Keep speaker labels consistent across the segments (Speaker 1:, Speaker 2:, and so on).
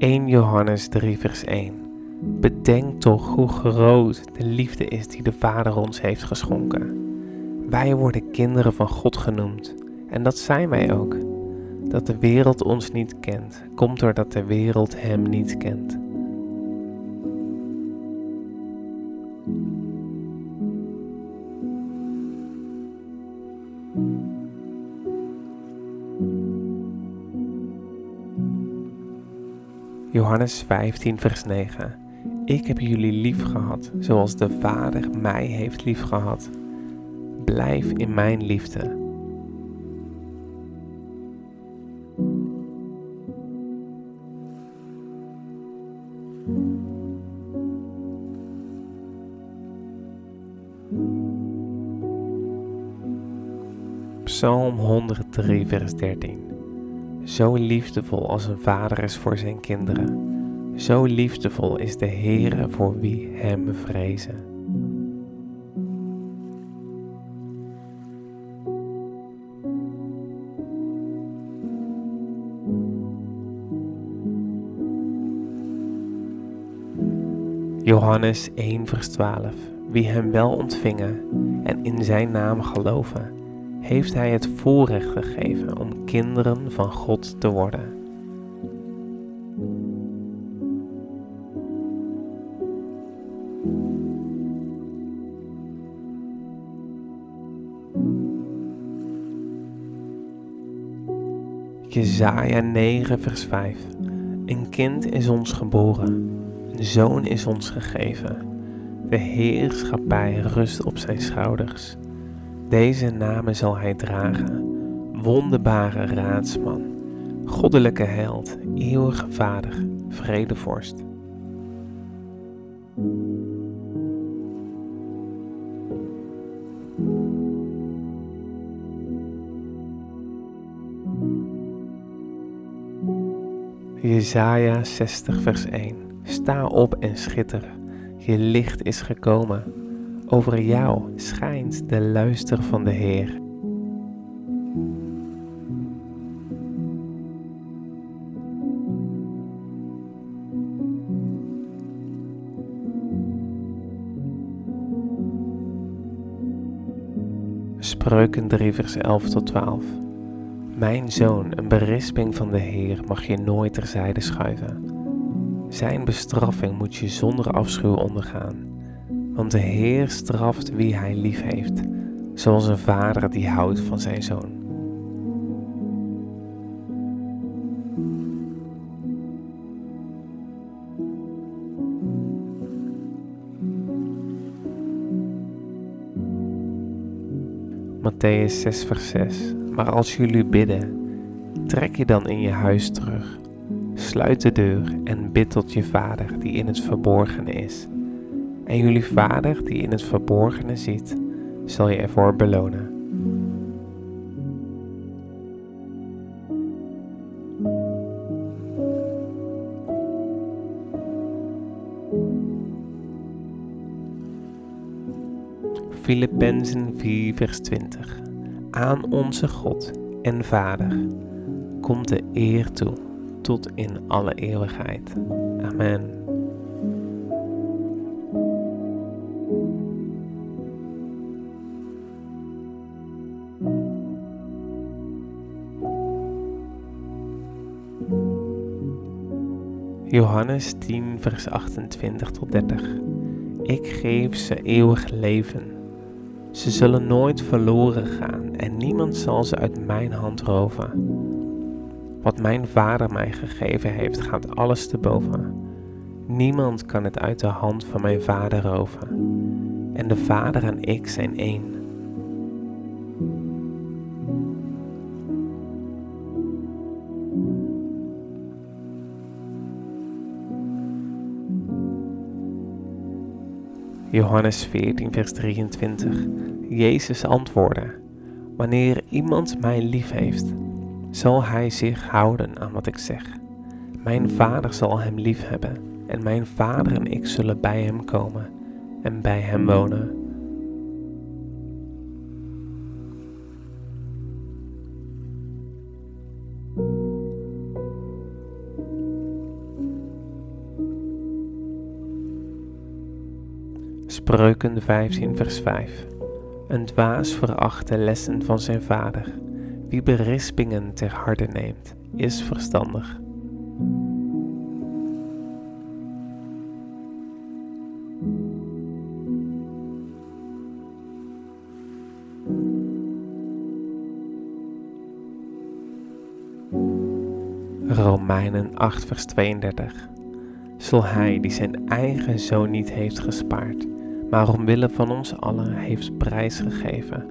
Speaker 1: 1 Johannes 3, vers 1. Bedenk toch hoe groot de liefde is die de Vader ons heeft geschonken. Wij worden kinderen van God genoemd en dat zijn wij ook. Dat de wereld ons niet kent, komt doordat de wereld Hem niet kent. Johannes 15, vers 9. Ik heb jullie lief gehad, zoals de Vader mij heeft lief gehad. Blijf in mijn liefde. Psalm 103, vers 13. Zo liefdevol als een vader is voor zijn kinderen, zo liefdevol is de Heere voor wie hem vrezen. Johannes 1 vers 12 Wie hem wel ontvingen en in zijn naam geloven, heeft hij het voorrecht gegeven om kinderen van God te worden. Jezaja 9 vers 5 Een kind is ons geboren, een zoon is ons gegeven. De heerschappij rust op zijn schouders. Deze namen zal hij dragen: wonderbare raadsman, goddelijke held, eeuwige vader, vredevorst. Jesaja 60 vers 1 Sta op en schitter, je licht is gekomen over jou schijnt de luister van de Heer. Spreuken 3 vers 11 tot 12 Mijn zoon, een berisping van de Heer mag je nooit terzijde schuiven. Zijn bestraffing moet je zonder afschuw ondergaan want de Heer straft wie hij lief heeft, zoals een vader die houdt van zijn zoon. Matthäus 6, vers 6. Maar als jullie bidden, trek je dan in je huis terug. Sluit de deur en bid tot je Vader die in het verborgen is en jullie Vader die in het verborgene ziet, zal je ervoor belonen. Filippenzen 4 vers 20 Aan onze God en Vader komt de eer toe tot in alle eeuwigheid. Amen. Johannes 10, vers 28 tot 30. Ik geef ze eeuwig leven. Ze zullen nooit verloren gaan en niemand zal ze uit mijn hand roven. Wat mijn vader mij gegeven heeft, gaat alles te boven. Niemand kan het uit de hand van mijn vader roven. En de vader en ik zijn één. Johannes 14, vers 23. Jezus antwoordde: Wanneer iemand mij lief heeft, zal hij zich houden aan wat ik zeg. Mijn vader zal hem lief hebben, en mijn vader en ik zullen bij hem komen en bij hem wonen. Spreuken 15, vers 5. Een dwaas veracht de lessen van zijn vader. Wie berispingen ter harte neemt, is verstandig. Romeinen 8, vers 32. Zal hij die zijn eigen zoon niet heeft gespaard, maar omwille van ons allen heeft prijsgegeven,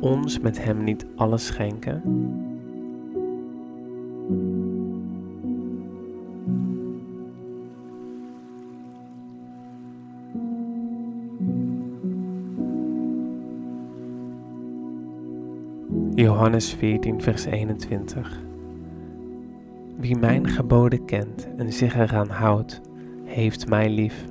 Speaker 1: ons met hem niet alles schenken? Johannes 14, vers 21. Wie mijn geboden kent en zich eraan houdt, heeft mij lief.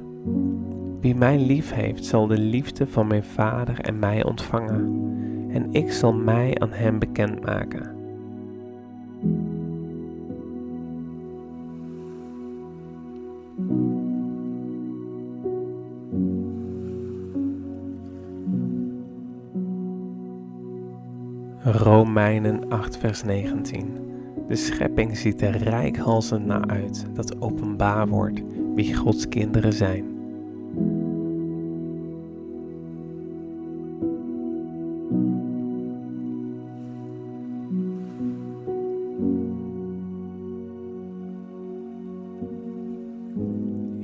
Speaker 1: Wie mij lief heeft, zal de liefde van mijn Vader en mij ontvangen, en ik zal mij aan hem bekendmaken. Romeinen 8, vers 19. De schepping ziet er rijkhalsend naar uit dat openbaar wordt wie Gods kinderen zijn.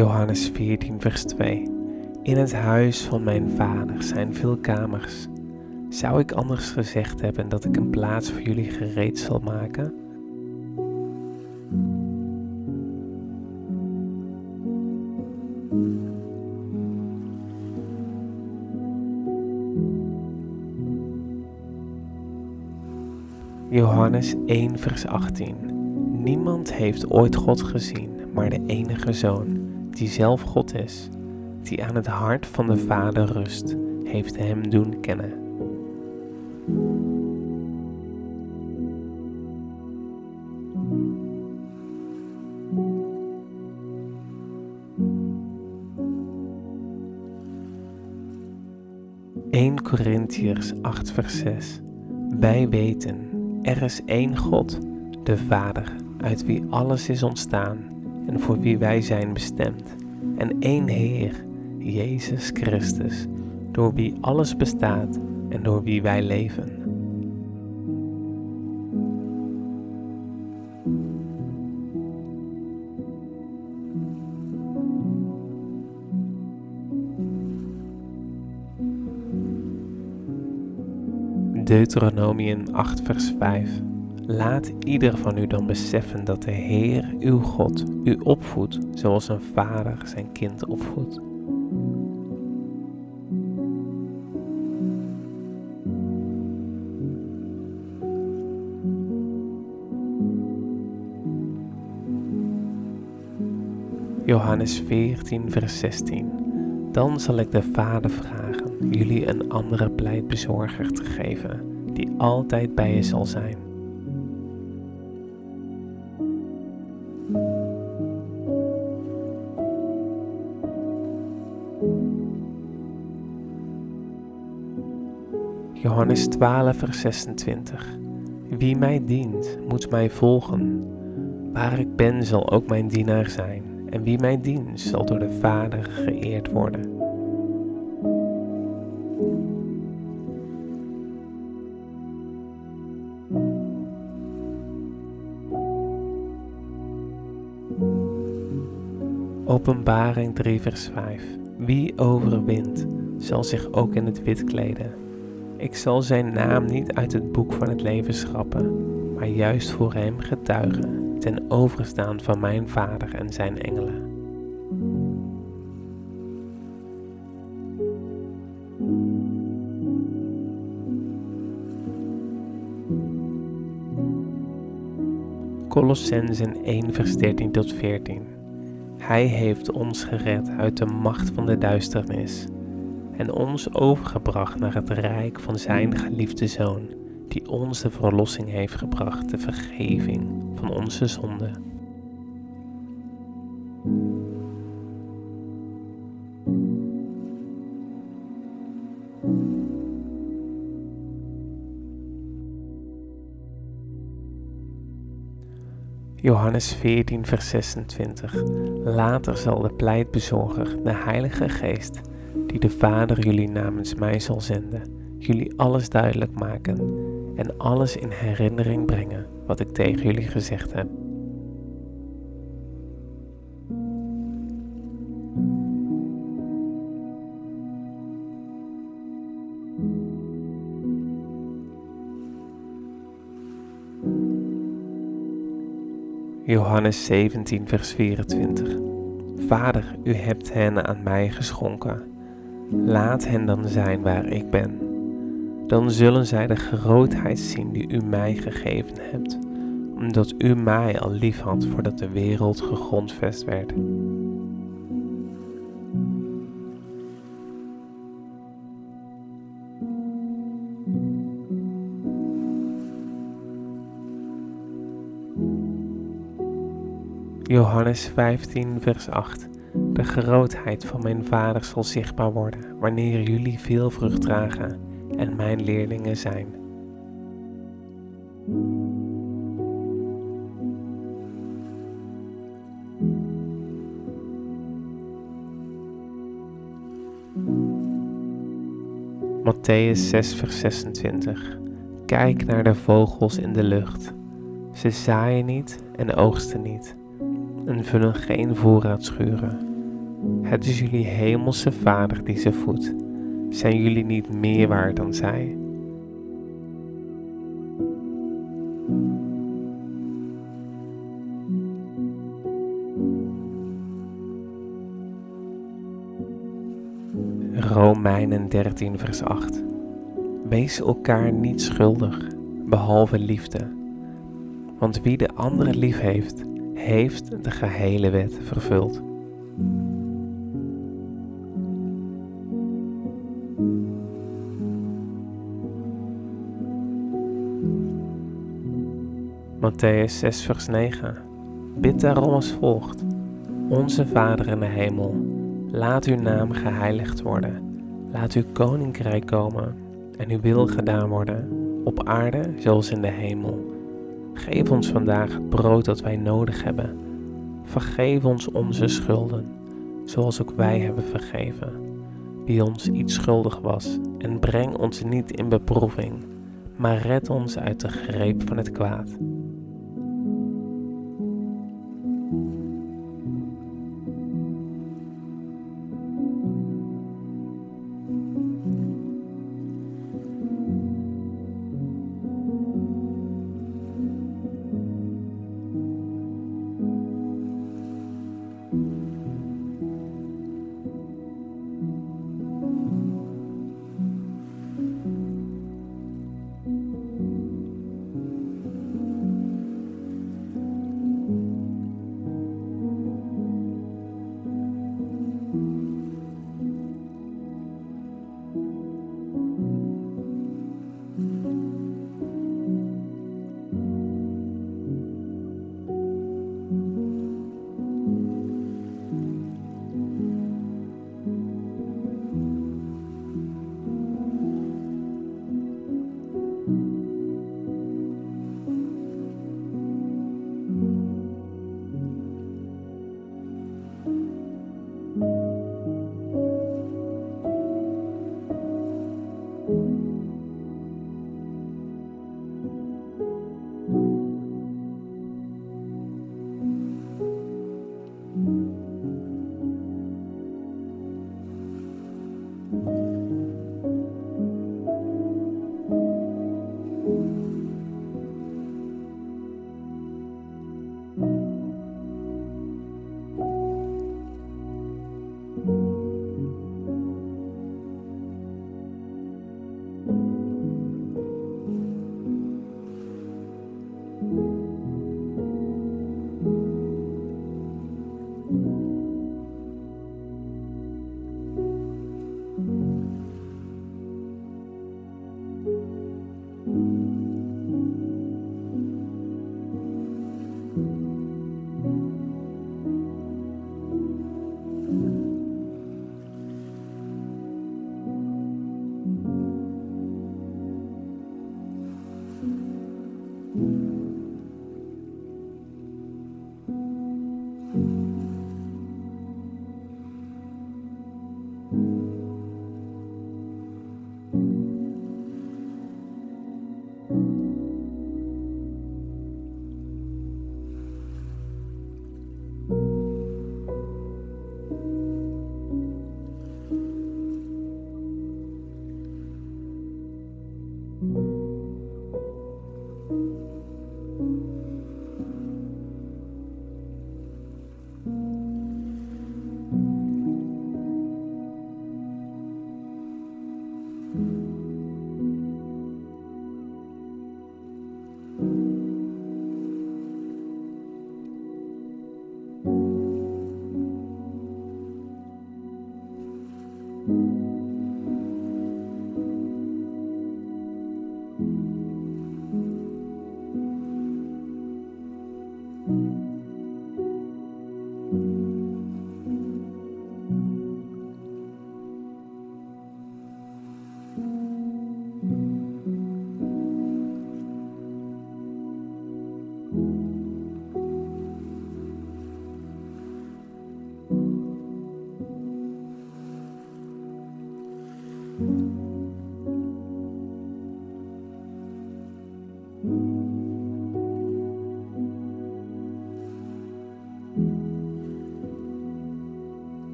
Speaker 1: Johannes 14, vers 2. In het huis van mijn vader zijn veel kamers. Zou ik anders gezegd hebben dat ik een plaats voor jullie gereed zal maken? Johannes 1, vers 18. Niemand heeft ooit God gezien, maar de enige Zoon, die zelf God is, die aan het hart van de Vader rust, heeft Hem doen kennen. (1 Corinthiërs 8 vers 6) Wij weten er is één God, de Vader, uit wie alles is ontstaan en voor wie wij zijn bestemd, en één Heer, Jezus Christus, door wie alles bestaat en door wie wij leven. Deuteronomium 8, vers 5. Laat ieder van u dan beseffen dat de Heer, uw God, u opvoedt zoals een vader zijn kind opvoedt. Johannes 14, vers 16. Dan zal ik de Vader vragen jullie een andere pleitbezorger te geven, die altijd bij je zal zijn. Johannes 12, vers 26. Wie mij dient, moet mij volgen. Waar ik ben, zal ook mijn dienaar zijn en wie mij dient zal door de Vader geëerd worden. Openbaring 3 vers 5 Wie overwint, zal zich ook in het wit kleden. Ik zal zijn naam niet uit het boek van het leven schrappen, maar juist voor hem getuigen ten overstaan van mijn Vader en zijn engelen. Colossensen 1 vers 13 tot 14 Hij heeft ons gered uit de macht van de duisternis en ons overgebracht naar het rijk van Zijn geliefde Zoon, die ons de verlossing heeft gebracht, de vergeving van onze zonden. Johannes 14, vers 26. Later zal de pleitbezorger, de Heilige Geest, die de Vader jullie namens mij zal zenden, jullie alles duidelijk maken en alles in herinnering brengen wat ik tegen jullie gezegd heb. Johannes 17, vers 24. Vader, u hebt hen aan mij geschonken. Laat hen dan zijn waar ik ben. Dan zullen zij de grootheid zien die u mij gegeven hebt, omdat u mij al lief had voordat de wereld gegrondvest werd. Johannes 15, vers 8. De grootheid van mijn Vader zal zichtbaar worden wanneer jullie veel vrucht dragen en mijn leerlingen zijn. Matthäus 6, vers 26. Kijk naar de vogels in de lucht. Ze zaaien niet en oogsten niet en vullen geen voorraadschuren. Het is jullie hemelse Vader die ze voedt. Zijn jullie niet meer waard dan zij? Romeinen 13, vers 8. Wees elkaar niet schuldig, behalve liefde. Want wie de andere lief heeft, heeft de gehele wet vervuld. Matthäus 6, vers 9. Bid daarom als volgt: Onze Vader in de hemel, laat uw naam geheiligd worden. Laat uw koninkrijk komen en uw wil gedaan worden, op aarde zoals in de hemel. Geef ons vandaag het brood dat wij nodig hebben. Vergeef ons onze schulden, zoals ook wij hebben vergeven, wie ons iets schuldig was. En breng ons niet in beproeving, maar red ons uit de greep van het kwaad. thank you.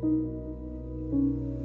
Speaker 1: Thank you.